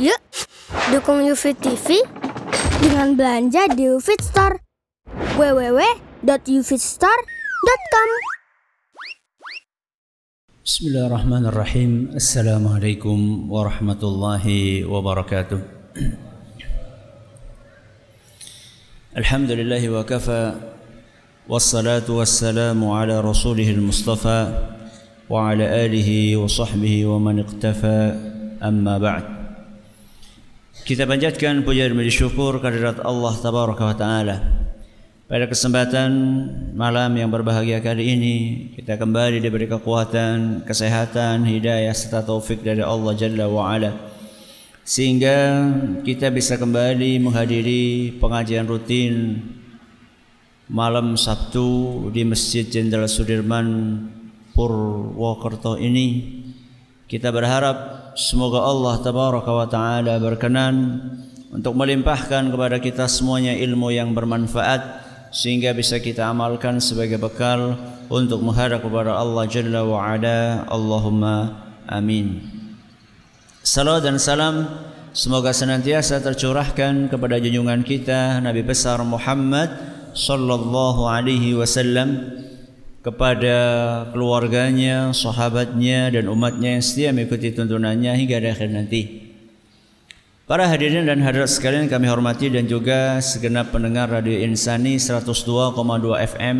Yuk, dukung UFIT TV dengan belanja di UFIT Store. www.ufitstore.com Bismillahirrahmanirrahim. Assalamualaikum warahmatullahi wabarakatuh. Alhamdulillah wa kafa wassalatu wassalamu ala rasulihil mustafa wa ala alihi wa sahbihi wa man iqtafa amma ba'd. Kita panjatkan puja dan syukur kehadirat Allah tabaraka wa taala. Pada kesempatan malam yang berbahagia kali ini kita kembali diberi kekuatan, kesehatan, hidayah serta taufik dari Allah Jalla wa ala. Sehingga kita bisa kembali menghadiri pengajian rutin malam Sabtu di Masjid Jenderal Sudirman Purwokerto ini. Kita berharap semoga Allah tabaraka wa taala berkenan untuk melimpahkan kepada kita semuanya ilmu yang bermanfaat sehingga bisa kita amalkan sebagai bekal untuk menghadap kepada Allah Jalla wa Ala. Allahumma amin. Salam dan salam semoga senantiasa tercurahkan kepada junjungan kita Nabi besar Muhammad sallallahu alaihi wasallam kepada keluarganya, sahabatnya dan umatnya yang setia mengikuti tuntunannya hingga akhir nanti. Para hadirin dan hadirat sekalian kami hormati dan juga segenap pendengar Radio Insani 102,2 FM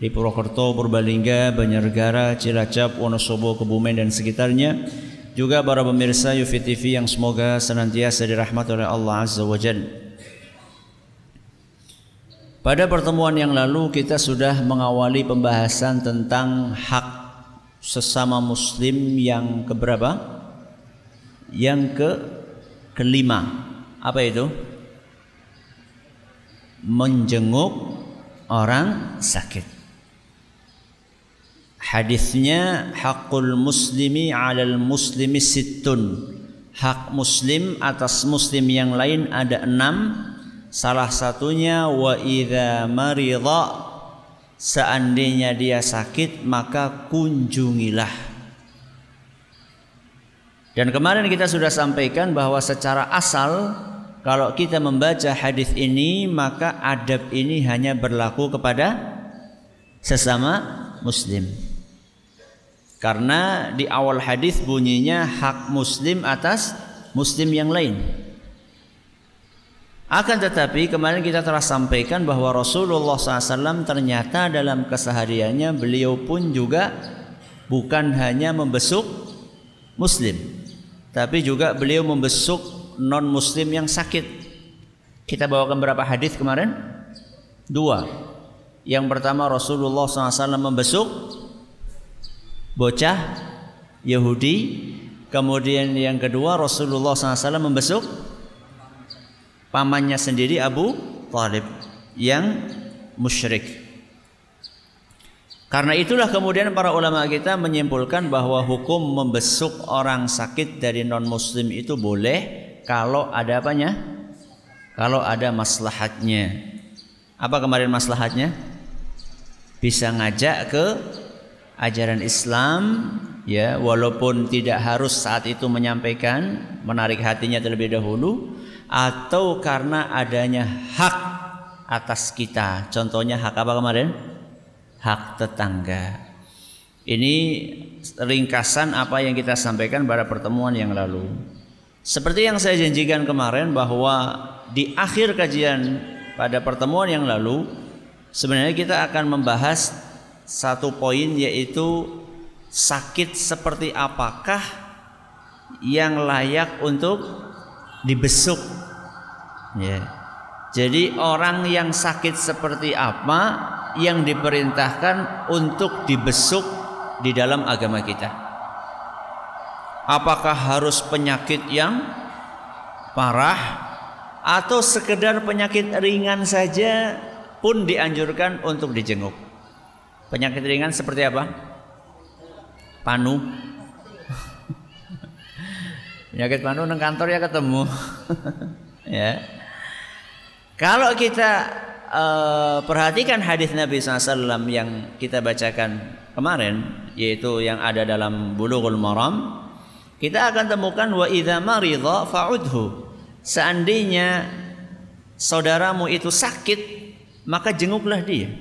di Purwokerto, Purbalingga, Banjarnegara, Cilacap, Wonosobo, Kebumen dan sekitarnya. Juga para pemirsa Yufi yang semoga senantiasa dirahmati oleh Allah Azza wa Jalla. Pada pertemuan yang lalu kita sudah mengawali pembahasan tentang hak sesama muslim yang keberapa? Yang ke kelima. Apa itu? Menjenguk orang sakit. Hadisnya hakul muslimi 'alal muslimi sittun. Hak muslim atas muslim yang lain ada enam Salah satunya wa idza marida seandainya dia sakit maka kunjungilah. Dan kemarin kita sudah sampaikan bahwa secara asal kalau kita membaca hadis ini maka adab ini hanya berlaku kepada sesama muslim. Karena di awal hadis bunyinya hak muslim atas muslim yang lain. Akan tetapi kemarin kita telah sampaikan bahwa Rasulullah SAW ternyata dalam kesehariannya beliau pun juga bukan hanya membesuk Muslim, tapi juga beliau membesuk non Muslim yang sakit. Kita bawakan berapa hadis kemarin? Dua. Yang pertama Rasulullah SAW membesuk bocah Yahudi. Kemudian yang kedua Rasulullah SAW membesuk pamannya sendiri Abu Talib yang musyrik. Karena itulah kemudian para ulama kita menyimpulkan bahwa hukum membesuk orang sakit dari non muslim itu boleh kalau ada apanya? Kalau ada maslahatnya. Apa kemarin maslahatnya? Bisa ngajak ke ajaran Islam ya walaupun tidak harus saat itu menyampaikan menarik hatinya terlebih dahulu atau karena adanya hak atas kita. Contohnya hak apa kemarin? Hak tetangga. Ini ringkasan apa yang kita sampaikan pada pertemuan yang lalu. Seperti yang saya janjikan kemarin bahwa di akhir kajian pada pertemuan yang lalu sebenarnya kita akan membahas satu poin yaitu sakit seperti apakah yang layak untuk dibesuk. Ya. Jadi orang yang sakit seperti apa yang diperintahkan untuk dibesuk di dalam agama kita? Apakah harus penyakit yang parah atau sekedar penyakit ringan saja pun dianjurkan untuk dijenguk? Penyakit ringan seperti apa? Panu, Penyakit panu nang kantor ya ketemu. ya. Kalau kita uh, perhatikan hadis Nabi SAW yang kita bacakan kemarin, yaitu yang ada dalam Bulughul Maram, kita akan temukan wa idza maridha fa'udhu. Seandainya saudaramu itu sakit, maka jenguklah dia.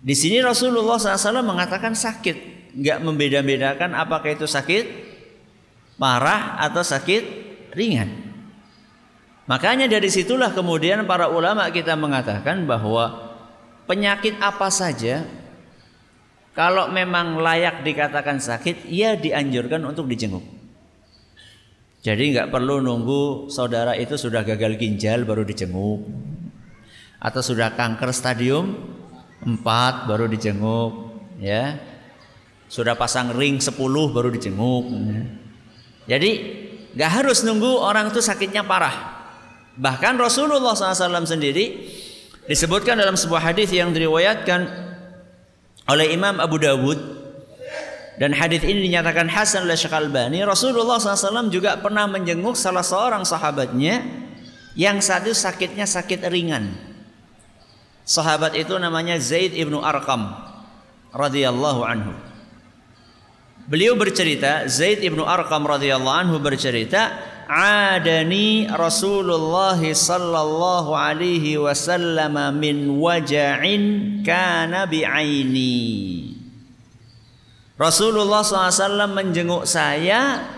Di sini Rasulullah SAW mengatakan sakit, nggak membeda-bedakan apakah itu sakit parah atau sakit ringan. Makanya dari situlah kemudian para ulama kita mengatakan bahwa penyakit apa saja kalau memang layak dikatakan sakit, ia dianjurkan untuk dijenguk. Jadi nggak perlu nunggu saudara itu sudah gagal ginjal baru dijenguk. Atau sudah kanker stadium 4 baru dijenguk. ya Sudah pasang ring 10 baru dijenguk. Jadi nggak harus nunggu orang itu sakitnya parah. Bahkan Rasulullah SAW sendiri disebutkan dalam sebuah hadis yang diriwayatkan oleh Imam Abu Dawud. Dan hadis ini dinyatakan hasan oleh Syekh Albani Rasulullah SAW juga pernah menjenguk salah seorang sahabatnya yang satu sakitnya sakit ringan. Sahabat itu namanya Zaid ibnu Arqam radhiyallahu anhu. Beliau bercerita Zaid ibnu Arqam radhiyallahu anhu bercerita adani Rasulullah sallallahu alaihi wasallam min waja'in kana bi'aini Rasulullah SAW menjenguk saya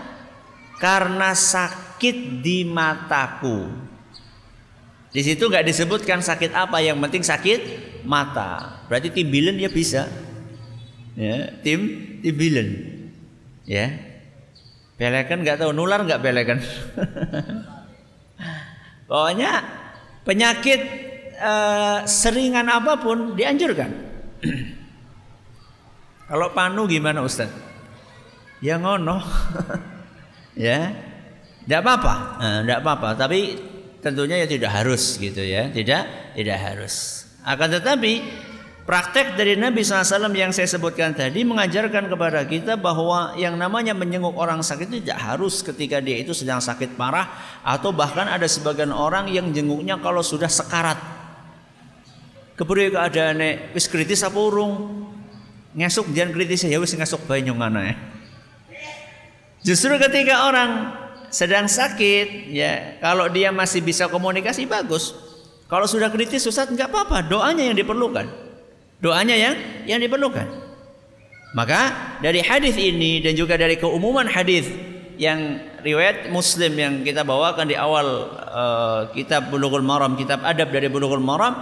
karena sakit di mataku. Di situ nggak disebutkan sakit apa, yang penting sakit mata. Berarti timbilen ya bisa. Ya, tim timbilen. Ya. Pelekan nggak tahu nular nggak pelekan. Pokoknya penyakit uh, seringan apa pun dianjurkan. Kalau panu gimana Ustaz? Ya ngono. ya. Tidak apa-apa. Tidak apa-apa, tapi tentunya ya tidak harus gitu ya. Tidak tidak harus. Akan tetapi Praktek dari Nabi SAW yang saya sebutkan tadi mengajarkan kepada kita bahwa yang namanya menjenguk orang sakit itu tidak harus ketika dia itu sedang sakit parah atau bahkan ada sebagian orang yang jenguknya kalau sudah sekarat. Kemudian keadaannya wis kritis apa urung? Ngesuk jangan kritis ya wis ngesuk banyu mana ya. Justru ketika orang sedang sakit ya kalau dia masih bisa komunikasi bagus. Kalau sudah kritis susah nggak apa-apa, doanya yang diperlukan. Doanya yang yang diperlukan. Maka dari hadis ini dan juga dari keumuman hadis yang riwayat Muslim yang kita bawakan di awal uh, kitab Bulughul Maram, kitab adab dari Bulughul Maram,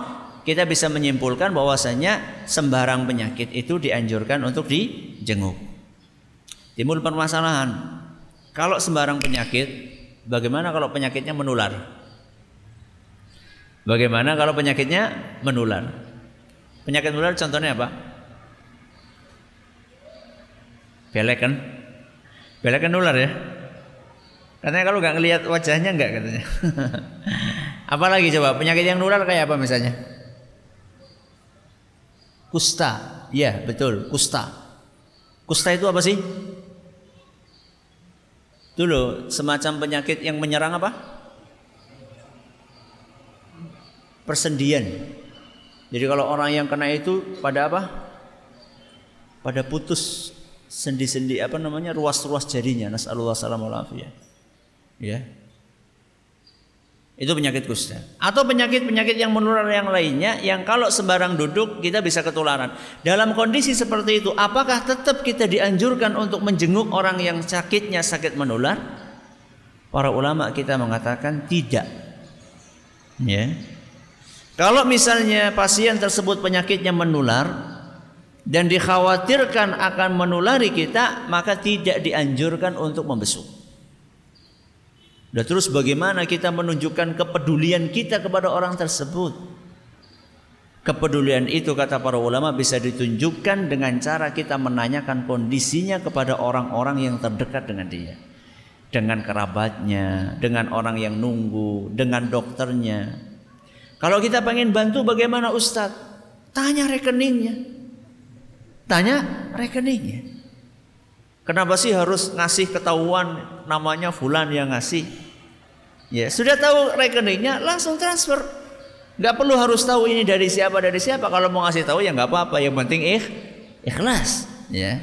kita bisa menyimpulkan bahwasanya sembarang penyakit itu dianjurkan untuk dijenguk. Timbul permasalahan. Kalau sembarang penyakit, bagaimana kalau penyakitnya menular? Bagaimana kalau penyakitnya menular? Penyakit menular contohnya apa? Belek kan? Belek kan nular ya? Katanya kalau nggak ngelihat wajahnya nggak katanya. Apalagi coba penyakit yang nular kayak apa misalnya? Kusta, ya betul kusta. Kusta itu apa sih? Dulu semacam penyakit yang menyerang apa? Persendian. Jadi kalau orang yang kena itu pada apa? Pada putus sendi-sendi apa namanya ruas-ruas jarinya. Nasallallahu alaihi Ya. Itu penyakit kusta. Atau penyakit-penyakit yang menular yang lainnya yang kalau sembarang duduk kita bisa ketularan. Dalam kondisi seperti itu, apakah tetap kita dianjurkan untuk menjenguk orang yang sakitnya sakit menular? Para ulama kita mengatakan tidak. Ya. Kalau misalnya pasien tersebut penyakitnya menular dan dikhawatirkan akan menulari kita, maka tidak dianjurkan untuk membesuk. Dan terus bagaimana kita menunjukkan kepedulian kita kepada orang tersebut? Kepedulian itu kata para ulama bisa ditunjukkan dengan cara kita menanyakan kondisinya kepada orang-orang yang terdekat dengan dia. Dengan kerabatnya, dengan orang yang nunggu, dengan dokternya, kalau kita pengen bantu bagaimana Ustadz? Tanya rekeningnya. Tanya rekeningnya. Kenapa sih harus ngasih ketahuan namanya Fulan yang ngasih? Ya sudah tahu rekeningnya langsung transfer. Gak perlu harus tahu ini dari siapa dari siapa. Kalau mau ngasih tahu ya nggak apa-apa. Yang penting ikh, ikhlas. Ya.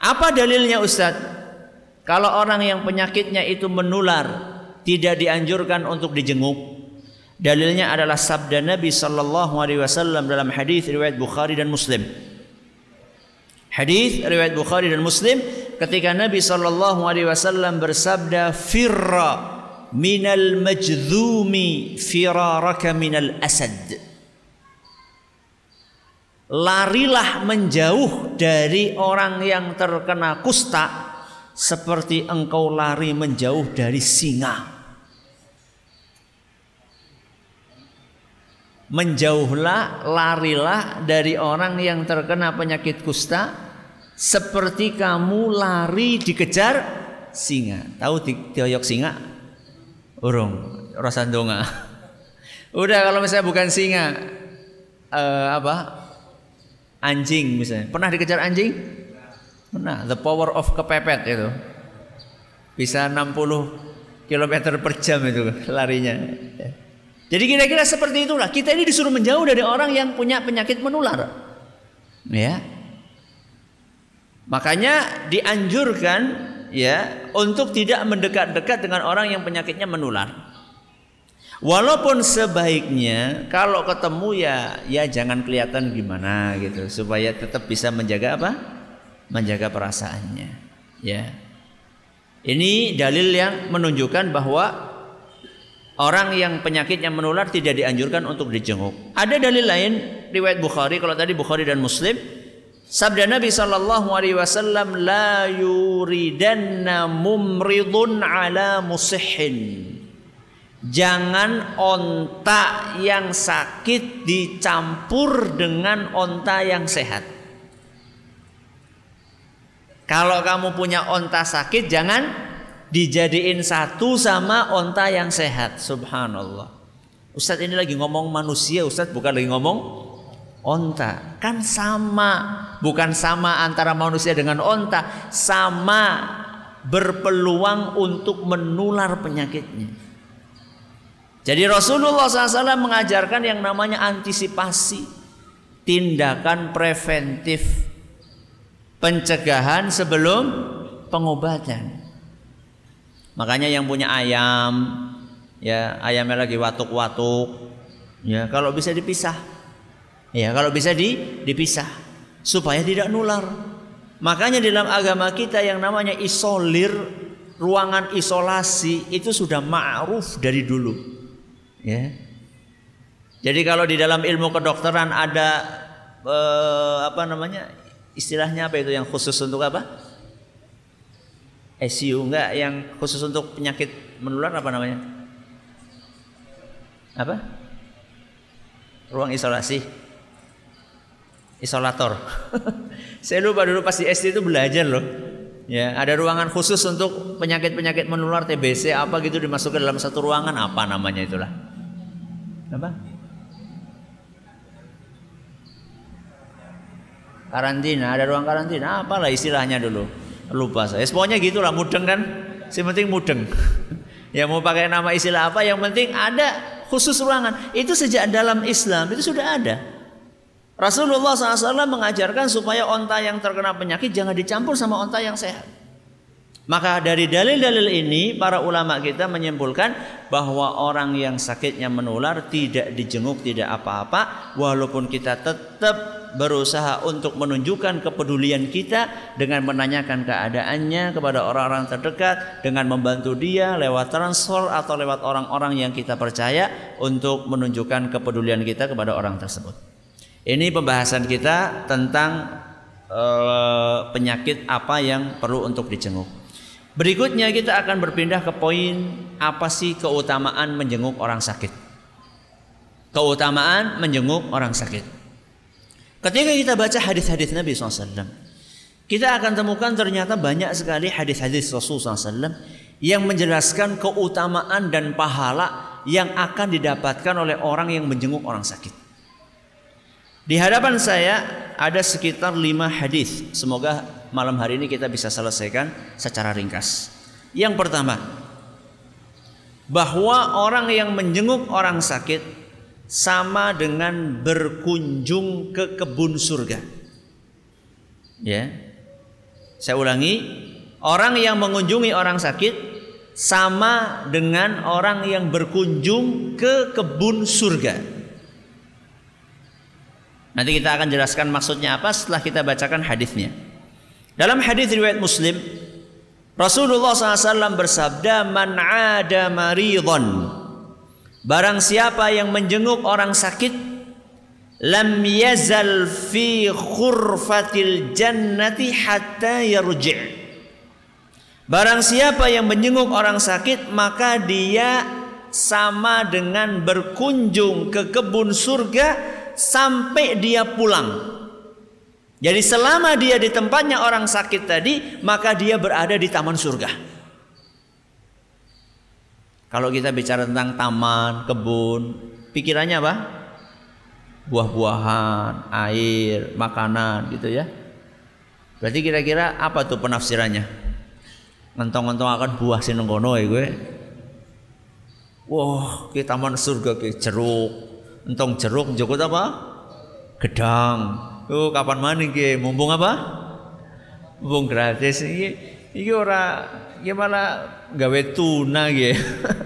Apa dalilnya Ustadz? Kalau orang yang penyakitnya itu menular, tidak dianjurkan untuk dijenguk. Dalilnya adalah sabda Nabi sallallahu alaihi wasallam dalam hadis riwayat Bukhari dan Muslim. Hadis riwayat Bukhari dan Muslim ketika Nabi sallallahu alaihi wasallam bersabda firra minal majdzumi firaraka minal asad larilah menjauh dari orang yang terkena kusta seperti engkau lari menjauh dari singa menjauhlah larilah dari orang yang terkena penyakit kusta seperti kamu lari dikejar singa tahu dioyok singa Urung, rasa donga. Udah kalau misalnya bukan singa, uh, apa? Anjing misalnya. Pernah dikejar anjing? Pernah. The power of kepepet itu. Bisa 60 km per jam itu larinya. Jadi kira-kira seperti itulah. Kita ini disuruh menjauh dari orang yang punya penyakit menular. Ya. Makanya dianjurkan ya untuk tidak mendekat-dekat dengan orang yang penyakitnya menular. Walaupun sebaiknya kalau ketemu ya ya jangan kelihatan gimana gitu supaya tetap bisa menjaga apa? Menjaga perasaannya. Ya. Ini dalil yang menunjukkan bahwa orang yang penyakitnya menular tidak dianjurkan untuk dijenguk. Ada dalil lain riwayat Bukhari kalau tadi Bukhari dan Muslim Sabda Nabi sallallahu alaihi wasallam la yuridanna mumridun ala musihin. Jangan onta yang sakit dicampur dengan onta yang sehat. Kalau kamu punya onta sakit jangan dijadiin satu sama onta yang sehat. Subhanallah. Ustadz ini lagi ngomong manusia, Ustadz bukan lagi ngomong onta kan sama bukan sama antara manusia dengan onta sama berpeluang untuk menular penyakitnya jadi Rasulullah SAW mengajarkan yang namanya antisipasi tindakan preventif pencegahan sebelum pengobatan makanya yang punya ayam ya ayamnya lagi watuk-watuk ya kalau bisa dipisah Ya, kalau bisa di, dipisah supaya tidak nular. Makanya dalam agama kita yang namanya isolir, ruangan isolasi itu sudah ma'ruf dari dulu. Ya. Jadi kalau di dalam ilmu kedokteran ada eh, apa namanya? Istilahnya apa itu yang khusus untuk apa? ICU enggak yang khusus untuk penyakit menular apa namanya? Apa? Ruang isolasi isolator. Saya lupa dulu pas di SD itu belajar loh. Ya, ada ruangan khusus untuk penyakit-penyakit menular TBC apa gitu dimasukkan dalam satu ruangan apa namanya itulah. Apa? Karantina, ada ruang karantina, apalah istilahnya dulu. Lupa saya. Pokoknya gitulah mudeng kan. Si penting mudeng. ya mau pakai nama istilah apa yang penting ada khusus ruangan. Itu sejak dalam Islam itu sudah ada. Rasulullah SAW mengajarkan supaya onta yang terkena penyakit jangan dicampur sama onta yang sehat. Maka dari dalil-dalil ini para ulama kita menyimpulkan bahwa orang yang sakitnya menular tidak dijenguk tidak apa-apa walaupun kita tetap berusaha untuk menunjukkan kepedulian kita dengan menanyakan keadaannya kepada orang-orang terdekat dengan membantu dia lewat transfer atau lewat orang-orang yang kita percaya untuk menunjukkan kepedulian kita kepada orang tersebut. Ini pembahasan kita tentang uh, penyakit apa yang perlu untuk dijenguk. Berikutnya kita akan berpindah ke poin apa sih keutamaan menjenguk orang sakit. Keutamaan menjenguk orang sakit. Ketika kita baca hadis-hadis Nabi SAW, kita akan temukan ternyata banyak sekali hadis-hadis Rasulullah SAW yang menjelaskan keutamaan dan pahala yang akan didapatkan oleh orang yang menjenguk orang sakit. Di hadapan saya ada sekitar lima hadis. Semoga malam hari ini kita bisa selesaikan secara ringkas. Yang pertama, bahwa orang yang menjenguk orang sakit sama dengan berkunjung ke kebun surga. Ya. Saya ulangi, Orang yang mengunjungi orang sakit sama dengan orang yang berkunjung ke kebun surga. Nanti kita akan jelaskan maksudnya apa setelah kita bacakan hadisnya. Dalam hadis riwayat Muslim, Rasulullah SAW bersabda, "Man ada maridhan." Barang siapa yang menjenguk orang sakit, lam yazal fi khurfatil jannati hatta yarji'. Barang siapa yang menjenguk orang sakit maka dia sama dengan berkunjung ke kebun surga sampai dia pulang. Jadi selama dia di tempatnya orang sakit tadi, maka dia berada di taman surga. Kalau kita bicara tentang taman, kebun, pikirannya apa? Buah-buahan, air, makanan gitu ya. Berarti kira-kira apa tuh penafsirannya? ngentong-ngentong akan buah sineng kono ya gue. Wah, kita taman surga ke jeruk. Entong jeruk jokot apa? Gedang. Oh, kapan mana ke? Mumpung apa? Mumpung gratis iki. Iki ora ya malah gawe tuna gitu.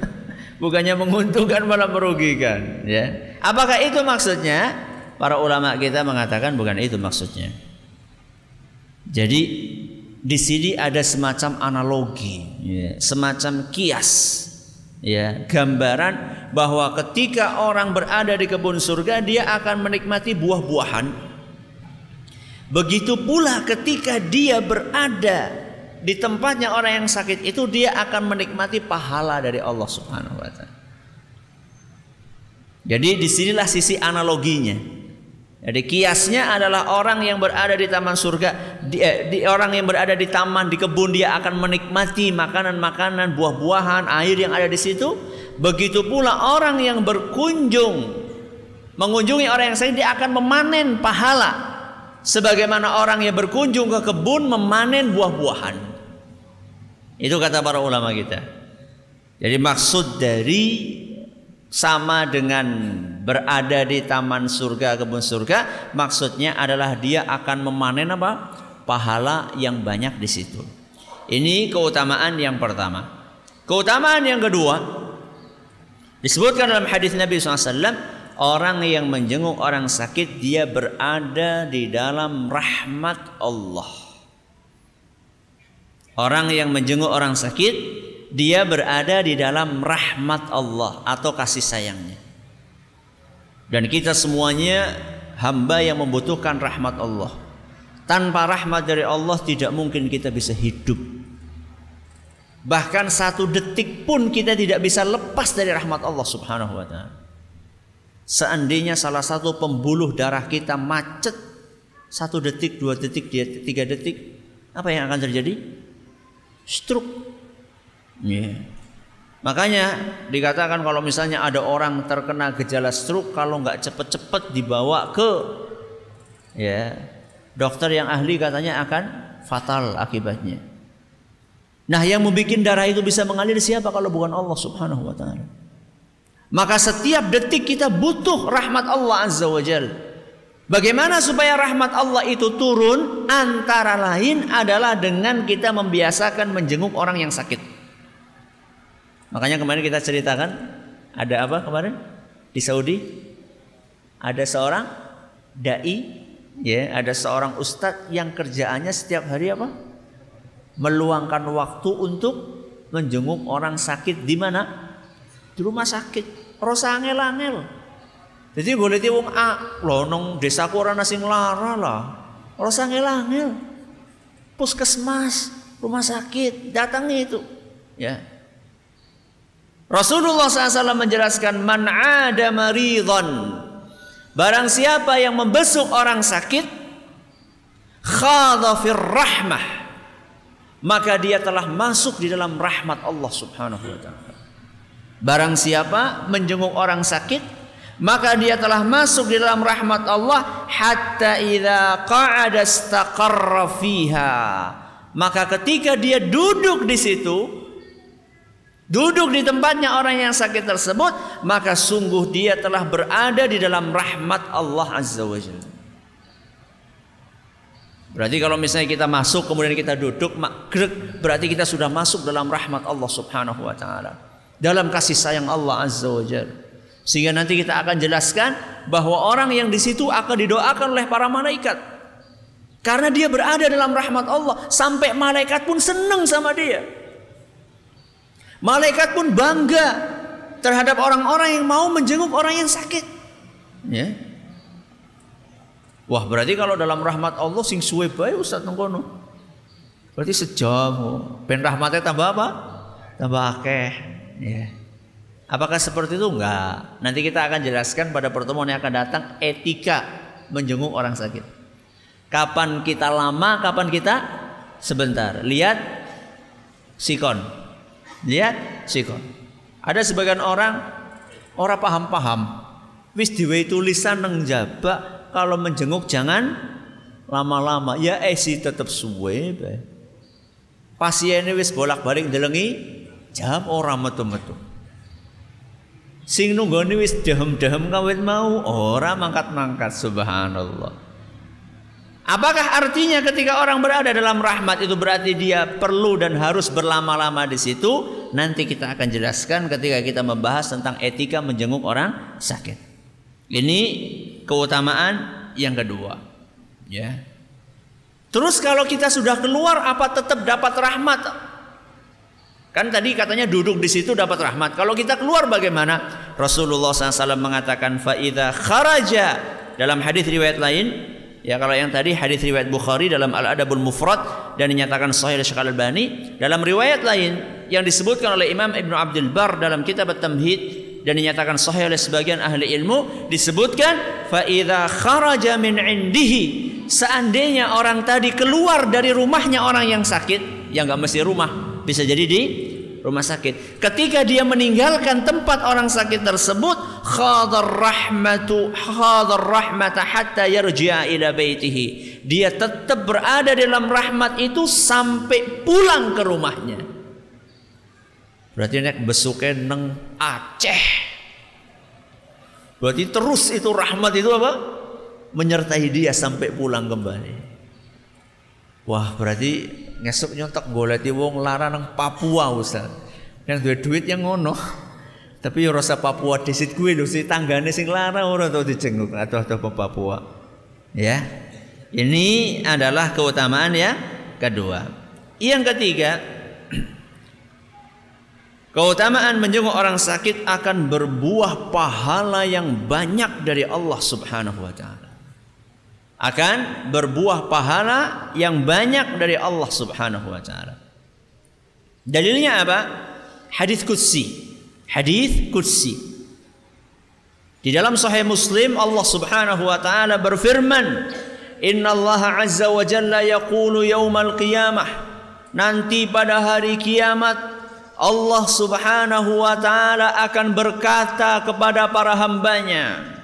Bukannya menguntungkan malah merugikan, ya. Apakah itu maksudnya? Para ulama kita mengatakan bukan itu maksudnya. Jadi di sini ada semacam analogi, ya, semacam kias, ya, gambaran bahwa ketika orang berada di kebun surga dia akan menikmati buah-buahan. Begitu pula ketika dia berada di tempatnya orang yang sakit itu dia akan menikmati pahala dari Allah Subhanahu wa taala. Jadi di sinilah sisi analoginya. Jadi kiasnya adalah orang yang berada di taman surga, di, eh, di orang yang berada di taman di kebun dia akan menikmati makanan-makanan, buah-buahan, air yang ada di situ. Begitu pula orang yang berkunjung mengunjungi orang yang sakit dia akan memanen pahala sebagaimana orang yang berkunjung ke kebun memanen buah-buahan. Itu kata para ulama kita. Jadi maksud dari sama dengan berada di taman surga kebun surga maksudnya adalah dia akan memanen apa pahala yang banyak di situ ini keutamaan yang pertama keutamaan yang kedua disebutkan dalam hadis Nabi SAW orang yang menjenguk orang sakit dia berada di dalam rahmat Allah orang yang menjenguk orang sakit dia berada di dalam rahmat Allah atau kasih sayangnya. Dan kita semuanya hamba yang membutuhkan rahmat Allah. Tanpa rahmat dari Allah tidak mungkin kita bisa hidup. Bahkan satu detik pun kita tidak bisa lepas dari rahmat Allah Subhanahu wa taala. Seandainya salah satu pembuluh darah kita macet satu detik, dua detik, tiga detik, apa yang akan terjadi? Stroke Yeah. Makanya dikatakan kalau misalnya ada orang terkena gejala stroke kalau nggak cepet-cepet dibawa ke ya dokter yang ahli katanya akan fatal akibatnya. Nah yang membuat darah itu bisa mengalir siapa kalau bukan Allah subhanahu wa ta'ala. Maka setiap detik kita butuh rahmat Allah azza wa jal. Bagaimana supaya rahmat Allah itu turun? Antara lain adalah dengan kita membiasakan menjenguk orang yang sakit. Makanya kemarin kita ceritakan ada apa kemarin di Saudi? Ada seorang dai, ya, ada seorang ustadz yang kerjaannya setiap hari apa? Meluangkan waktu untuk menjenguk orang sakit di mana? Di rumah sakit. Rosa angel-angel. Jadi boleh wong A, loh nong desaku orang sing lara lah. Rosa angel-angel. Puskesmas, rumah sakit, datangi itu. Ya, Rasulullah SAW menjelaskan man ada maridhan Barang siapa yang membesuk orang sakit khadha rahmah maka dia telah masuk di dalam rahmat Allah Subhanahu wa taala. Barang siapa menjenguk orang sakit maka dia telah masuk di dalam rahmat Allah hatta idza qa'ada istaqarra fiha. Maka ketika dia duduk di situ duduk di tempatnya orang yang sakit tersebut, maka sungguh dia telah berada di dalam rahmat Allah Azza wa Jalla. Berarti kalau misalnya kita masuk kemudian kita duduk berarti kita sudah masuk dalam rahmat Allah Subhanahu wa taala. Dalam kasih sayang Allah Azza wa Jalla. Sehingga nanti kita akan jelaskan bahwa orang yang di situ akan didoakan oleh para malaikat. Karena dia berada dalam rahmat Allah sampai malaikat pun senang sama dia. Malaikat pun bangga terhadap orang-orang yang mau menjenguk orang yang sakit. Ya. Wah, berarti kalau dalam rahmat Allah sing suwe bae Ustaz nengkono. Berarti sejam. Ben rahmatnya tambah apa? Tambah akeh. Ya. Apakah seperti itu? Enggak. Nanti kita akan jelaskan pada pertemuan yang akan datang etika menjenguk orang sakit. Kapan kita lama, kapan kita sebentar. Lihat sikon. Lihat sikon. Ada sebagian orang orang paham-paham. Wis diwe tulisan nang jaba kalau menjenguk jangan lama-lama. Ya eh sih tetap suwe Pasiennya wis bolak-balik delengi jam orang metu-metu. Sing nunggoni wis dehem-dehem kawit mau ora mangkat-mangkat subhanallah. Apakah artinya ketika orang berada dalam rahmat itu berarti dia perlu dan harus berlama-lama di situ? Nanti kita akan jelaskan ketika kita membahas tentang etika menjenguk orang sakit. Ini keutamaan yang kedua. Ya. Terus kalau kita sudah keluar apa tetap dapat rahmat? Kan tadi katanya duduk di situ dapat rahmat. Kalau kita keluar bagaimana? Rasulullah SAW mengatakan faida kharaja dalam hadis riwayat lain. Ya kalau yang tadi hadis riwayat Bukhari dalam Al Adabul Mufrad dan dinyatakan sahih Syekh Al Albani dalam riwayat lain yang disebutkan oleh Imam Ibnu Abdul Bar dalam kitab At-Tamhid dan dinyatakan sahih oleh sebagian ahli ilmu disebutkan faida kharaja min indihi seandainya orang tadi keluar dari rumahnya orang yang sakit yang nggak mesti rumah bisa jadi di rumah sakit. Ketika dia meninggalkan tempat orang sakit tersebut, khadar rahmatu khadar rahmata hatta yarji'a ila baitihi. Dia tetap berada dalam rahmat itu sampai pulang ke rumahnya. Berarti nek besuke neng Aceh. Berarti terus itu rahmat itu apa? Menyertai dia sampai pulang kembali. Wah, berarti ngesuk nyontok golek wong lara nang Papua Ustaz. Yang duwe duit yang ngono. Tapi ya rasa Papua disit gue lho si tanggane sing lara ora tau dijenguk atau atau Papua. Ya. Ini adalah keutamaan ya kedua. Yang ketiga, keutamaan menjenguk orang sakit akan berbuah pahala yang banyak dari Allah Subhanahu wa taala akan berbuah pahala yang banyak dari Allah Subhanahu wa taala. Dalilnya apa? Hadis qudsi. Hadis qudsi. Di dalam sahih Muslim Allah Subhanahu wa taala berfirman, "Inna Allah azza wa jalla yaqulu yaumal qiyamah." Nanti pada hari kiamat Allah Subhanahu wa taala akan berkata kepada para hambanya,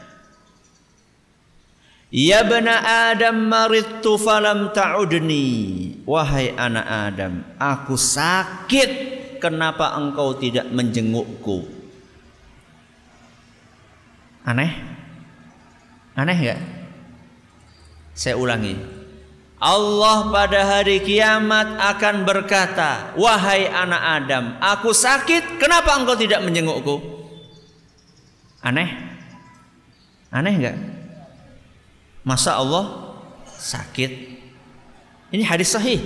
Ya bena Adam maridtu falam ta'udni. Wahai anak Adam, aku sakit. Kenapa engkau tidak menjengukku? Aneh? Aneh enggak? Saya ulangi. Allah pada hari kiamat akan berkata, "Wahai anak Adam, aku sakit, kenapa engkau tidak menjengukku?" Aneh? Aneh enggak? Masa Allah sakit? Ini hadis sahih.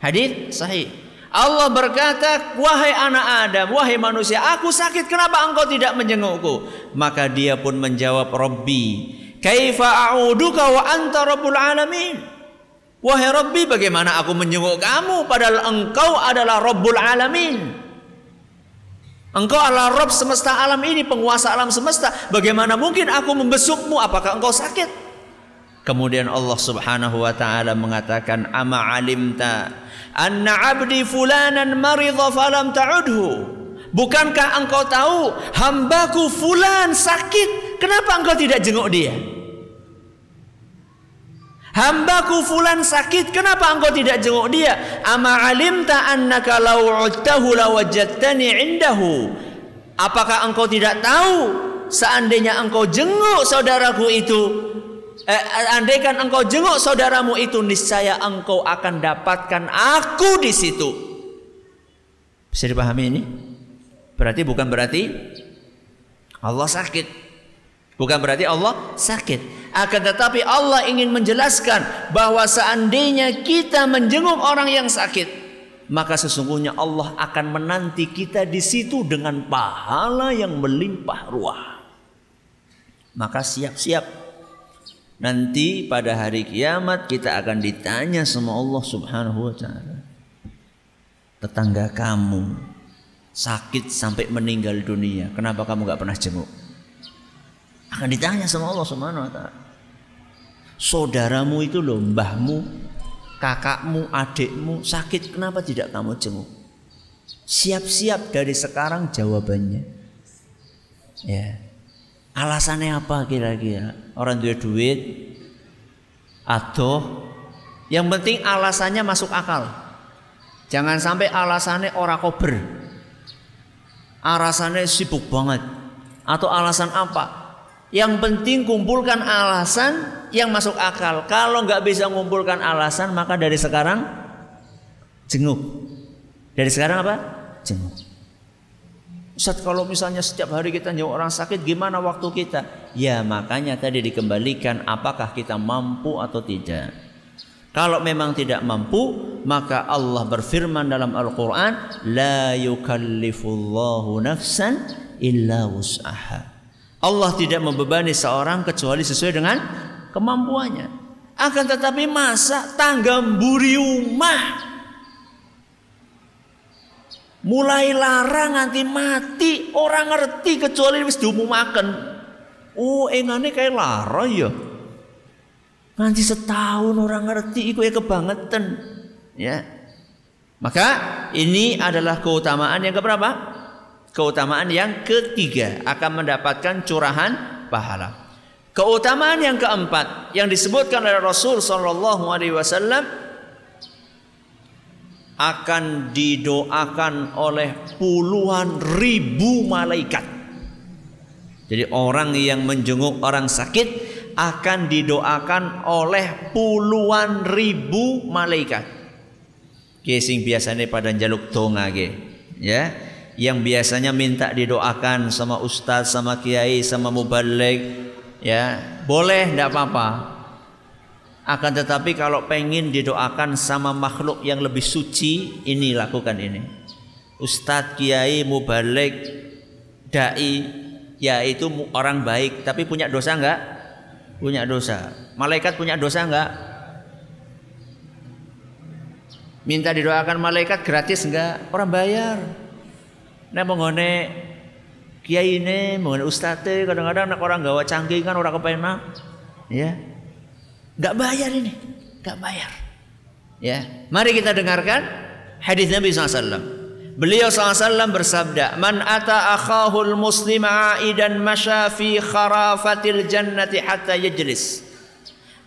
Hadis sahih. Allah berkata, "Wahai anak Adam, wahai manusia, aku sakit. Kenapa engkau tidak menjengukku?" Maka dia pun menjawab, "Rabbi, kaifa a'uduka wa anta rabbul alamin?" Wahai Rabbi, bagaimana aku menjenguk kamu padahal engkau adalah Rabbul Alamin? Engkau adalah Rabb semesta alam ini, penguasa alam semesta. Bagaimana mungkin aku membesukmu? Apakah engkau sakit? Kemudian Allah Subhanahu wa taala mengatakan ama alimta anna abdi fulanan maridha falam ta'udhu? Bukankah engkau tahu hambaku fulan sakit? Kenapa engkau tidak jenguk dia? Hambaku fulan sakit kenapa engkau tidak jenguk dia? Ama alimta annaka law udtahu lawajadtani indahu? Apakah engkau tidak tahu seandainya engkau jenguk saudaraku itu eh, andaikan engkau jenguk saudaramu itu niscaya engkau akan dapatkan aku di situ. Bisa dipahami ini? Berarti bukan berarti Allah sakit. Bukan berarti Allah sakit. Akan tetapi Allah ingin menjelaskan bahwa seandainya kita menjenguk orang yang sakit, maka sesungguhnya Allah akan menanti kita di situ dengan pahala yang melimpah ruah. Maka siap-siap nanti pada hari kiamat kita akan ditanya sama Allah Subhanahu wa taala. Tetangga kamu sakit sampai meninggal dunia, kenapa kamu gak pernah jenguk? Akan ditanya sama Allah Subhanahu wa taala. Saudaramu itu loh, mbahmu, kakakmu, adikmu sakit, kenapa tidak kamu jenguk? Siap-siap dari sekarang jawabannya. Ya. Alasannya apa kira-kira? Orang duit duit atau yang penting alasannya masuk akal. Jangan sampai alasannya orang kober. Alasannya sibuk banget. Atau alasan apa? Yang penting kumpulkan alasan yang masuk akal. Kalau nggak bisa mengumpulkan alasan, maka dari sekarang jenguk. Dari sekarang apa? Jenguk. Ustaz kalau misalnya setiap hari kita nyawa orang sakit gimana waktu kita? Ya makanya tadi dikembalikan apakah kita mampu atau tidak. Kalau memang tidak mampu, maka Allah berfirman dalam Al-Quran, La yukallifullahu nafsan illa wus'aha. Allah tidak membebani seorang kecuali sesuai dengan kemampuannya. Akan tetapi masa tangga mburi rumah Mulai larang nanti mati orang ngerti kecuali wis diumumaken. Oh, engane kayak lara ya. Nanti setahun orang ngerti iku ya kebangetan. Ya. Maka ini adalah keutamaan yang keberapa? Keutamaan yang ketiga akan mendapatkan curahan pahala. Keutamaan yang keempat yang disebutkan oleh Rasul Shallallahu Alaihi Wasallam akan didoakan oleh puluhan ribu malaikat. Jadi orang yang menjenguk orang sakit akan didoakan oleh puluhan ribu malaikat. Kesing biasanya pada jaluk tonga ya. Yang biasanya minta didoakan sama ustaz, sama kiai, sama mubalik, ya boleh, tidak apa-apa. Akan tetapi kalau pengen didoakan sama makhluk yang lebih suci, ini lakukan ini. Ustadz, kiai, mubalik, dai, ya itu orang baik, tapi punya dosa enggak? Punya dosa. Malaikat punya dosa enggak? Minta didoakan malaikat gratis enggak? Orang bayar. Nah mengone kiai ini, mengone ustadz kadang-kadang orang gawa canggih kan orang kepenak, ya Gak bayar ini, gak bayar. Ya, mari kita dengarkan hadis Nabi SAW. Beliau SAW bersabda, "Man ata akhahul muslim aidan masya fi kharafatil jannati hatta yajlis."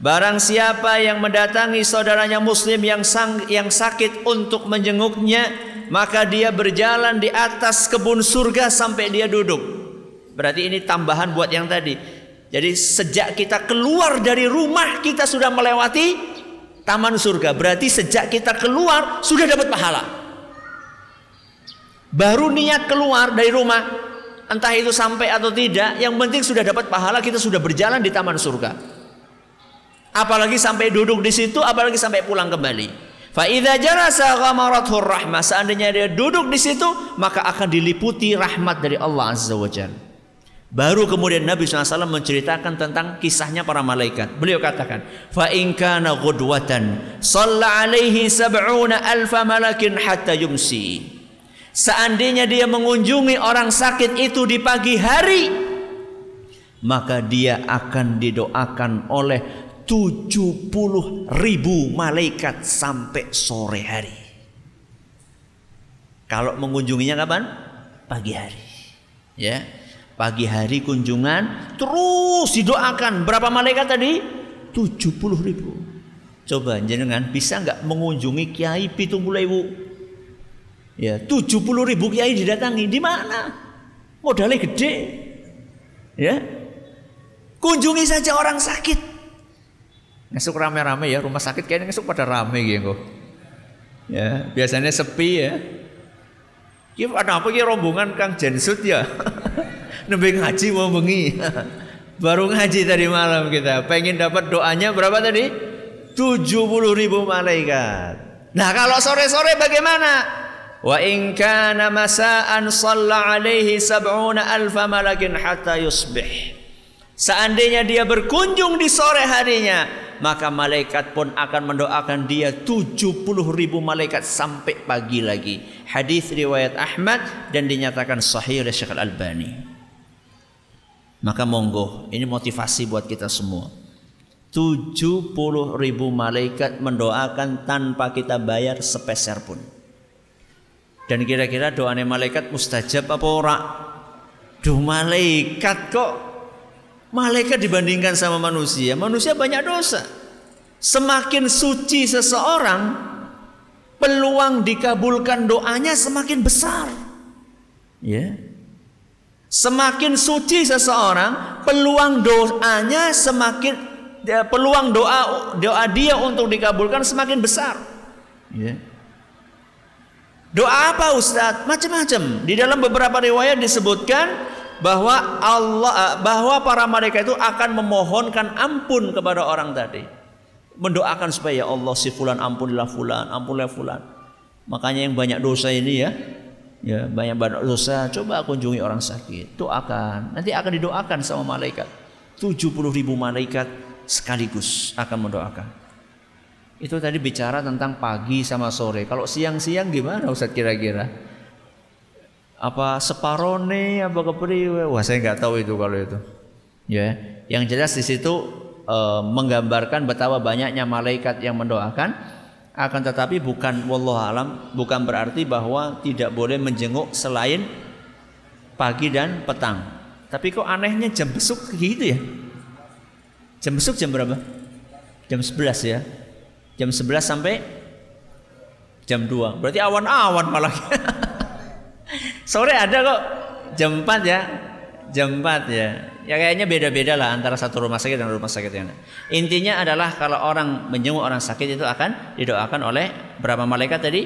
Barang siapa yang mendatangi saudaranya muslim yang sang, yang sakit untuk menjenguknya, maka dia berjalan di atas kebun surga sampai dia duduk. Berarti ini tambahan buat yang tadi. Jadi sejak kita keluar dari rumah kita sudah melewati taman surga. Berarti sejak kita keluar sudah dapat pahala. Baru niat keluar dari rumah, entah itu sampai atau tidak, yang penting sudah dapat pahala kita sudah berjalan di taman surga. Apalagi sampai duduk di situ, apalagi sampai pulang kembali. Faida jalasa ghamarathur rahmah. Seandainya dia duduk di situ, maka akan diliputi rahmat dari Allah Azza wa Jalla. Baru kemudian Nabi SAW menceritakan tentang kisahnya para malaikat. Beliau katakan, "Fa in kana ghudwatan, shalla alaihi sab'una alfa malakin hatta yumsi." Seandainya dia mengunjungi orang sakit itu di pagi hari, maka dia akan didoakan oleh 70 ribu malaikat sampai sore hari. Kalau mengunjunginya kapan? Pagi hari. Ya. Pagi hari kunjungan terus didoakan. Berapa malaikat tadi? 70 ribu. Coba jenengan bisa nggak mengunjungi kiai pitung ibu? Ya, 70 ribu kiai didatangi. Di mana? Modalnya gede. Ya. Kunjungi saja orang sakit. Ngesuk rame-rame ya rumah sakit kayaknya ngesuk pada rame gitu. Ya, biasanya sepi ya. Ki ada apa ki rombongan Kang Jensut ya? Nembe ngaji mau bengi. Baru ngaji tadi malam kita. Pengen dapat doanya berapa tadi? 70 ribu malaikat. Nah kalau sore-sore bagaimana? Wa in kana masaan shalla alaihi sab'una alfa malakin hatta yusbih. Seandainya dia berkunjung di sore harinya, maka malaikat pun akan mendoakan dia 70 ribu malaikat sampai pagi lagi. Hadis riwayat Ahmad dan dinyatakan sahih oleh Syekh Al-Albani. Maka monggo, ini motivasi buat kita semua. 70 ribu malaikat mendoakan tanpa kita bayar sepeser pun. Dan kira-kira doanya malaikat mustajab apa ora? Duh malaikat kok malaikat dibandingkan sama manusia. Manusia banyak dosa. Semakin suci seseorang, peluang dikabulkan doanya semakin besar. Ya. Yeah. Semakin suci seseorang, peluang doanya semakin peluang doa doa dia untuk dikabulkan semakin besar. Yeah. Doa apa Ustadz? Macam-macam. Di dalam beberapa riwayat disebutkan bahwa Allah bahwa para malaikat itu akan memohonkan ampun kepada orang tadi. Mendoakan supaya ya Allah si fulan ampunilah fulan, ampunilah fulan. Makanya yang banyak dosa ini ya, ya banyak banyak dosa. Coba kunjungi orang sakit. Doakan. Nanti akan didoakan sama malaikat. 70 ribu malaikat sekaligus akan mendoakan. Itu tadi bicara tentang pagi sama sore. Kalau siang-siang gimana Ustaz kira-kira? Apa separone apa kepriwe wah saya nggak tahu itu kalau itu. Ya yang jelas di situ e, menggambarkan betapa banyaknya malaikat yang mendoakan akan tetapi bukan wallahu alam bukan berarti bahwa tidak boleh menjenguk selain pagi dan petang. Tapi kok anehnya jam besuk gitu ya? Jam besuk jam berapa? Jam 11 ya. Jam 11 sampai jam 2. Berarti awan-awan malah. Sore ada kok jam 4 ya. Jam 4 ya. Ya kayaknya beda-beda lah antara satu rumah sakit dan rumah sakit yang lain. Intinya adalah kalau orang menjenguk orang sakit itu akan didoakan oleh berapa malaikat tadi?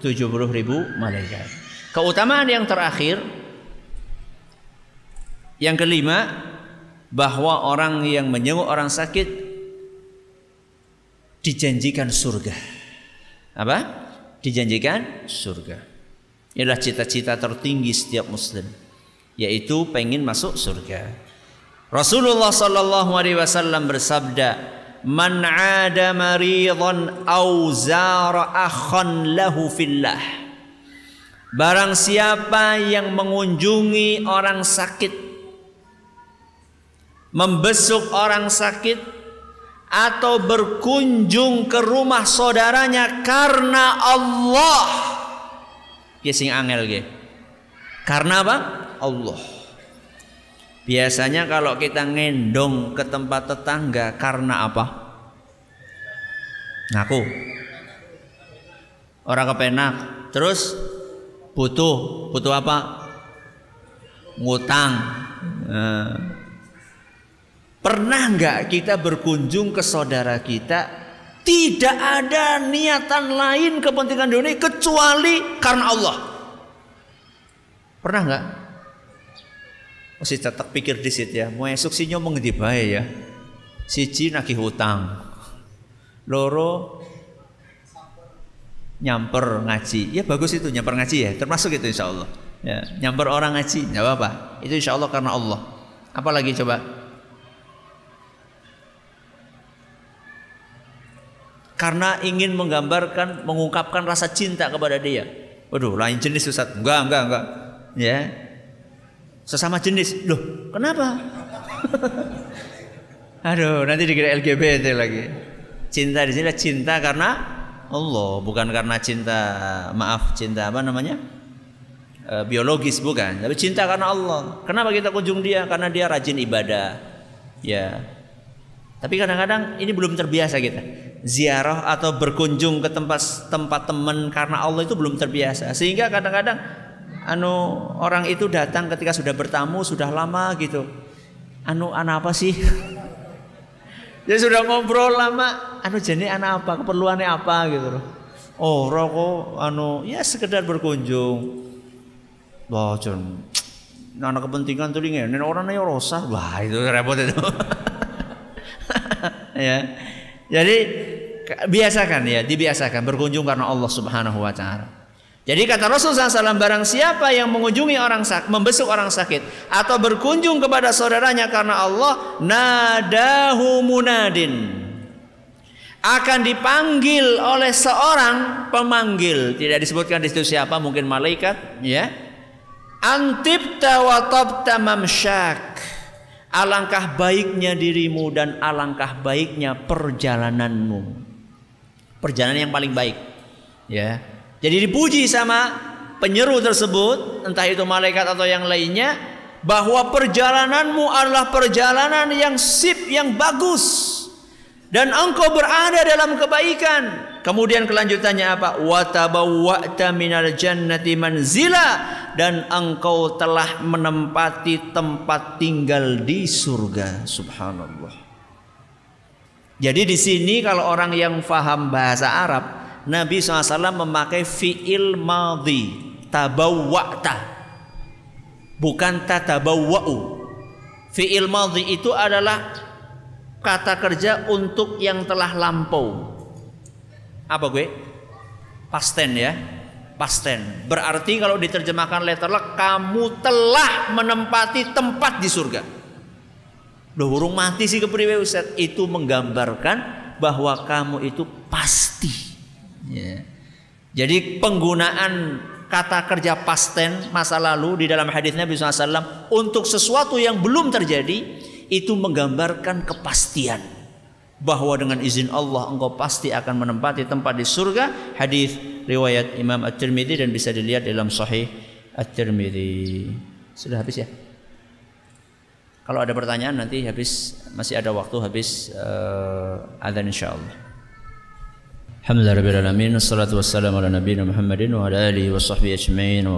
70 ribu malaikat. Keutamaan yang terakhir yang kelima bahwa orang yang menjenguk orang sakit dijanjikan surga. Apa? Dijanjikan surga. Inilah cita-cita tertinggi setiap muslim yaitu pengen masuk surga. Rasulullah sallallahu alaihi wasallam bersabda, "Man 'ada maridhan aw zara akhan lahu fillah." Barang siapa yang mengunjungi orang sakit, membesuk orang sakit atau berkunjung ke rumah saudaranya karena Allah. Ya sing angel Karena apa? Allah. Biasanya kalau kita ngendong ke tempat tetangga karena apa? Ngaku. Orang kepenak. Terus butuh, butuh apa? Ngutang. Nah. Pernah nggak kita berkunjung ke saudara kita tidak ada niatan lain kepentingan dunia kecuali karena Allah? Pernah nggak? Mesti tetap pikir di situ ya. Mau esok sih nyomong di bae ya? Siji nagih hutang loro nyamper ngaji. Ya bagus itu nyamper ngaji ya. Termasuk itu insya Allah. Ya nyamper orang ngaji nggak apa-apa. Itu insya Allah karena Allah. Apalagi coba? Karena ingin menggambarkan mengungkapkan rasa cinta kepada dia. Waduh lain jenis Ustaz. Enggak enggak enggak ya sesama jenis. Loh, kenapa? Aduh, nanti dikira LGBT lagi. Cinta di sini cinta karena Allah, bukan karena cinta maaf cinta apa namanya? E, biologis bukan, tapi cinta karena Allah. Kenapa kita kunjung dia? Karena dia rajin ibadah. Ya. Tapi kadang-kadang ini belum terbiasa kita. Ziarah atau berkunjung ke tempat tempat teman karena Allah itu belum terbiasa. Sehingga kadang-kadang anu orang itu datang ketika sudah bertamu sudah lama gitu anu anak apa sih Ya sudah ngobrol lama, anu jenis anak apa, keperluannya apa gitu. Oh, rokok anu ya sekedar berkunjung. Wah, John. Anak kepentingan tuh ini orang yang rosah. Wah, itu repot itu. ya. Jadi biasakan ya, dibiasakan berkunjung karena Allah Subhanahu wa taala. Jadi kata Rasulullah SAW barang siapa yang mengunjungi orang sakit, membesuk orang sakit atau berkunjung kepada saudaranya karena Allah nadahu munadin. Akan dipanggil oleh seorang pemanggil. Tidak disebutkan di situ siapa mungkin malaikat ya. Antibta wa tabta mamsyak. Alangkah baiknya dirimu dan alangkah baiknya perjalananmu. Perjalanan yang paling baik ya jadi dipuji sama penyeru tersebut, entah itu malaikat atau yang lainnya, bahwa perjalananmu adalah perjalanan yang sip, yang bagus. Dan engkau berada dalam kebaikan. Kemudian kelanjutannya apa? Watabawwa'ta minal jannati manzila dan engkau telah menempati tempat tinggal di surga. Subhanallah. Jadi di sini kalau orang yang faham bahasa Arab, Nabi SAW memakai fi'il madhi tabawwa'ta. Bukan tatabawwa'u. Fi'il madhi itu adalah kata kerja untuk yang telah lampau. Apa gue? Pasten ya. Pasten berarti kalau diterjemahkan letterlock kamu telah menempati tempat di surga. Udah burung mati sih kepriwe itu menggambarkan bahwa kamu itu pasti Ya. Jadi penggunaan kata kerja pasten masa lalu di dalam hadis Nabi SAW untuk sesuatu yang belum terjadi itu menggambarkan kepastian bahwa dengan izin Allah engkau pasti akan menempati tempat di surga. Hadis riwayat Imam At-Tirmidzi dan bisa dilihat dalam Sahih At-Tirmidzi. Sudah habis ya? Kalau ada pertanyaan nanti habis masih ada waktu habis uh, adzan insyaallah Alhamdulillah Rabbil Alamin Assalatu wassalamu ala Muhammadin Wa ala alihi wa sahbihi ajma'in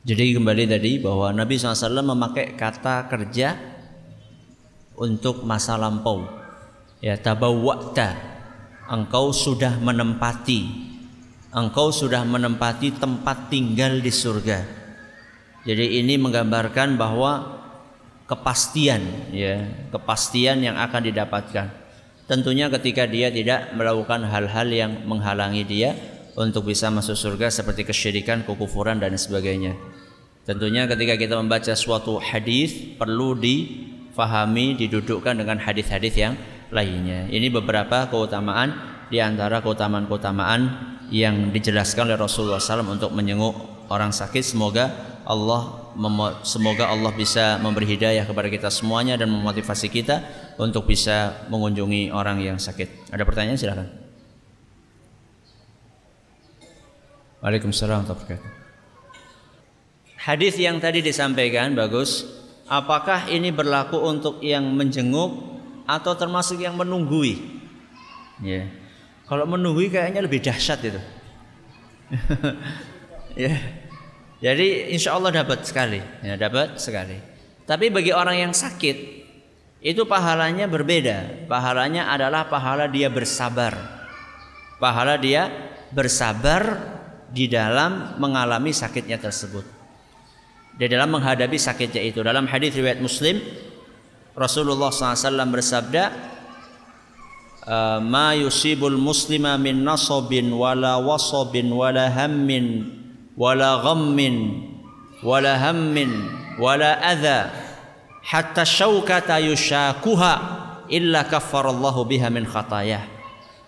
Jadi kembali tadi bahwa Nabi SAW memakai kata kerja Untuk masa lampau. Ya tabawwa'ta. Engkau sudah menempati. Engkau sudah menempati tempat tinggal di surga. Jadi ini menggambarkan bahwa Kepastian ya Kepastian yang akan didapatkan Tentunya ketika dia tidak melakukan hal-hal yang menghalangi dia untuk bisa masuk surga seperti kesyirikan, kekufuran dan sebagainya. Tentunya ketika kita membaca suatu hadis perlu difahami, didudukkan dengan hadis-hadis yang lainnya. Ini beberapa keutamaan di antara keutamaan-keutamaan yang dijelaskan oleh Rasulullah SAW untuk menyenguk orang sakit. Semoga Allah semoga Allah bisa memberi hidayah kepada kita semuanya dan memotivasi kita untuk bisa mengunjungi orang yang sakit. Ada pertanyaan silakan. Waalaikumsalam Hadis yang tadi disampaikan bagus. Apakah ini berlaku untuk yang menjenguk atau termasuk yang menunggui? Ya. Kalau menunggui kayaknya lebih dahsyat itu. ya. Jadi insya Allah dapat sekali, ya dapat sekali. Tapi bagi orang yang sakit itu pahalanya berbeda. Pahalanya adalah pahala dia bersabar. Pahala dia bersabar di dalam mengalami sakitnya tersebut. Di dalam menghadapi sakitnya itu. Dalam hadis riwayat Muslim, Rasulullah SAW bersabda, "Ma yusibul muslima min nasabin wala wasabin wala hammin wala ghammin wala hammin wala adha hatta syaukata yushakuha illa kaffarallahu biha min khatayah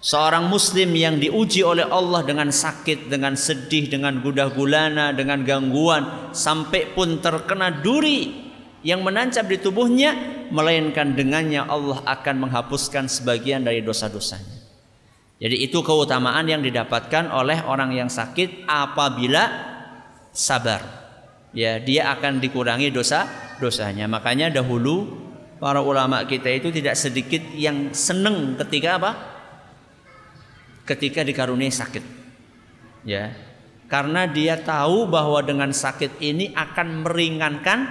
Seorang muslim yang diuji oleh Allah dengan sakit, dengan sedih, dengan gudah gulana, dengan gangguan sampai pun terkena duri yang menancap di tubuhnya melainkan dengannya Allah akan menghapuskan sebagian dari dosa-dosanya. Jadi itu keutamaan yang didapatkan oleh orang yang sakit apabila sabar. Ya, dia akan dikurangi dosa dosanya. Makanya dahulu para ulama kita itu tidak sedikit yang seneng ketika apa? Ketika dikaruniai sakit. Ya. Karena dia tahu bahwa dengan sakit ini akan meringankan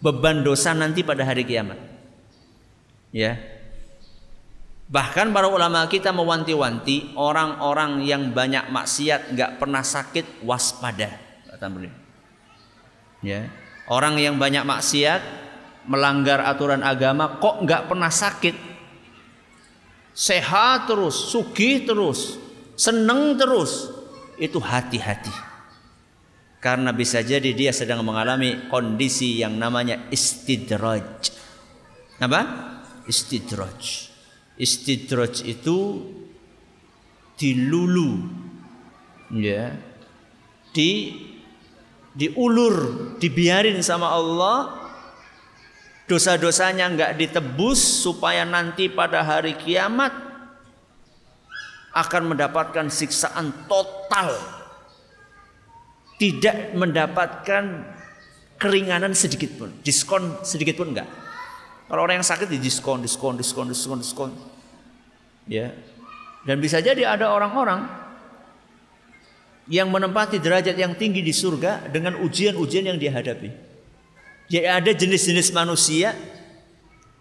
beban dosa nanti pada hari kiamat. Ya. Bahkan para ulama kita mewanti-wanti orang-orang yang banyak maksiat nggak pernah sakit waspada. Kata beliau. Ya. Orang yang banyak maksiat melanggar aturan agama kok nggak pernah sakit? Sehat terus sugih terus seneng terus. Itu hati-hati. Karena bisa jadi dia sedang mengalami kondisi yang namanya istidraj. Apa? Istidraj istidraj itu dilulu ya. Di diulur dibiarin sama Allah. Dosa-dosanya nggak ditebus supaya nanti pada hari kiamat akan mendapatkan siksaan total. Tidak mendapatkan keringanan sedikit pun diskon sedikit pun enggak kalau orang yang sakit di diskon diskon diskon diskon diskon ya dan bisa jadi ada orang-orang yang menempati derajat yang tinggi di surga dengan ujian-ujian yang dihadapi jadi ada jenis-jenis manusia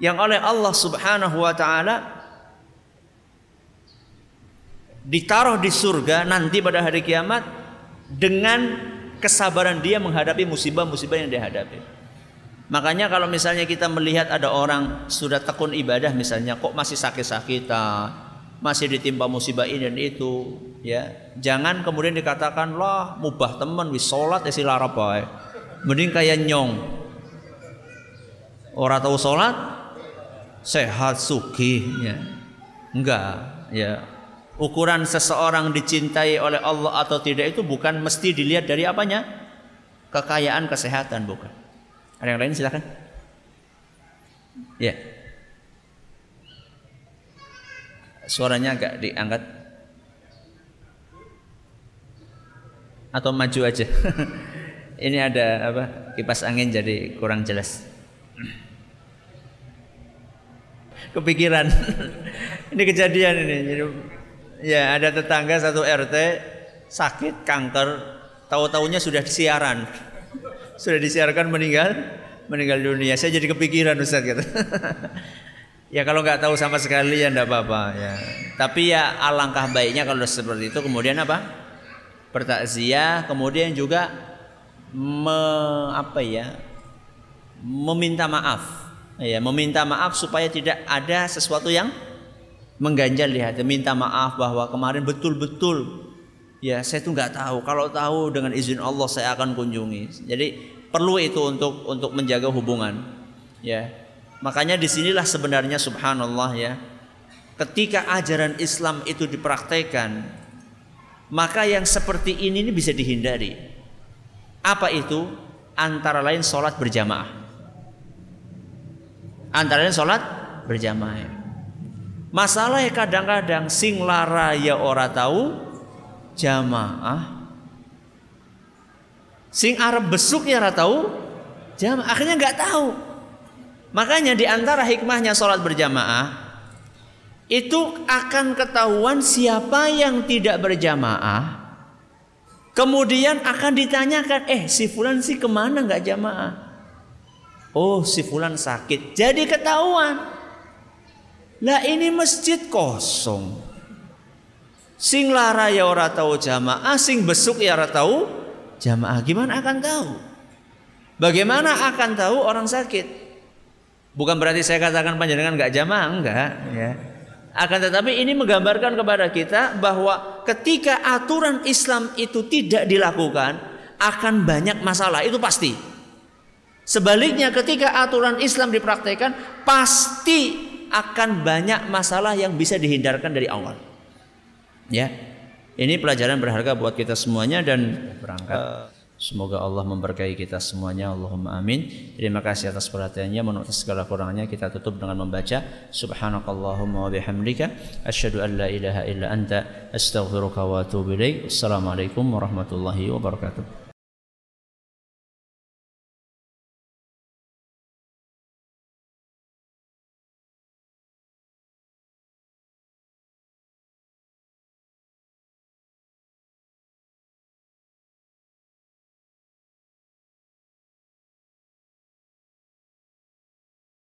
yang oleh Allah Subhanahu wa taala ditaruh di surga nanti pada hari kiamat dengan kesabaran dia menghadapi musibah-musibah yang dihadapi. Makanya kalau misalnya kita melihat ada orang sudah tekun ibadah misalnya kok masih sakit-sakitan, masih ditimpa musibah ini dan itu, ya. Jangan kemudian dikatakan lah mubah teman wis salat ya silara Mending kayak nyong. Orang tahu sholat sehat sugih ya. Enggak, ya. Ukuran seseorang dicintai oleh Allah atau tidak itu bukan mesti dilihat dari apanya? Kekayaan, kesehatan bukan. Ada yang lain silakan. Ya. Suaranya agak diangkat. Atau maju aja. Ini ada apa? Kipas angin jadi kurang jelas kepikiran ini kejadian ini jadi ya ada tetangga satu RT sakit kanker tahu-taunya sudah siaran sudah disiarkan meninggal meninggal dunia. Saya jadi kepikiran Ustaz gitu. Ya kalau nggak tahu sama sekali ya enggak apa-apa ya. Tapi ya alangkah baiknya kalau seperti itu. Kemudian apa? Bertakziah kemudian juga me, apa ya meminta maaf. Ya meminta maaf supaya tidak ada sesuatu yang mengganjal di hati. Minta maaf bahwa kemarin betul-betul ya saya tuh nggak tahu. Kalau tahu dengan izin Allah saya akan kunjungi. Jadi perlu itu untuk untuk menjaga hubungan ya. Makanya di sinilah sebenarnya subhanallah ya. Ketika ajaran Islam itu dipraktekkan maka yang seperti ini, ini bisa dihindari. Apa itu? Antara lain sholat berjamaah. Antara lain sholat berjamaah. Masalahnya kadang-kadang sing lara ya ora tahu jamaah. Sing Arab besuk ya ora tahu jamaah. Akhirnya nggak tahu. Makanya di antara hikmahnya sholat berjamaah itu akan ketahuan siapa yang tidak berjamaah. Kemudian akan ditanyakan, eh si fulan sih ke mana nggak jamaah? Oh si fulan sakit Jadi ketahuan Lah ini masjid kosong Sing lara ya ora tahu jamaah Sing besuk ya ora tahu jamaah Gimana akan tahu Bagaimana akan tahu orang sakit Bukan berarti saya katakan panjenengan nggak jamaah Enggak ya akan tetapi ini menggambarkan kepada kita bahwa ketika aturan Islam itu tidak dilakukan akan banyak masalah itu pasti. Sebaliknya ketika aturan Islam dipraktekkan pasti akan banyak masalah yang bisa dihindarkan dari awal. Ya. Ini pelajaran berharga buat kita semuanya dan berangkat. Semoga Allah memberkahi kita semuanya. Allahumma amin. Terima kasih atas perhatiannya. Menurut segala kurangannya kita tutup dengan membaca Subhanakallahumma wa bihamdika asyhadu an la ilaha illa anta astaghfiruka wa atubu ilaik. Assalamualaikum warahmatullahi wabarakatuh.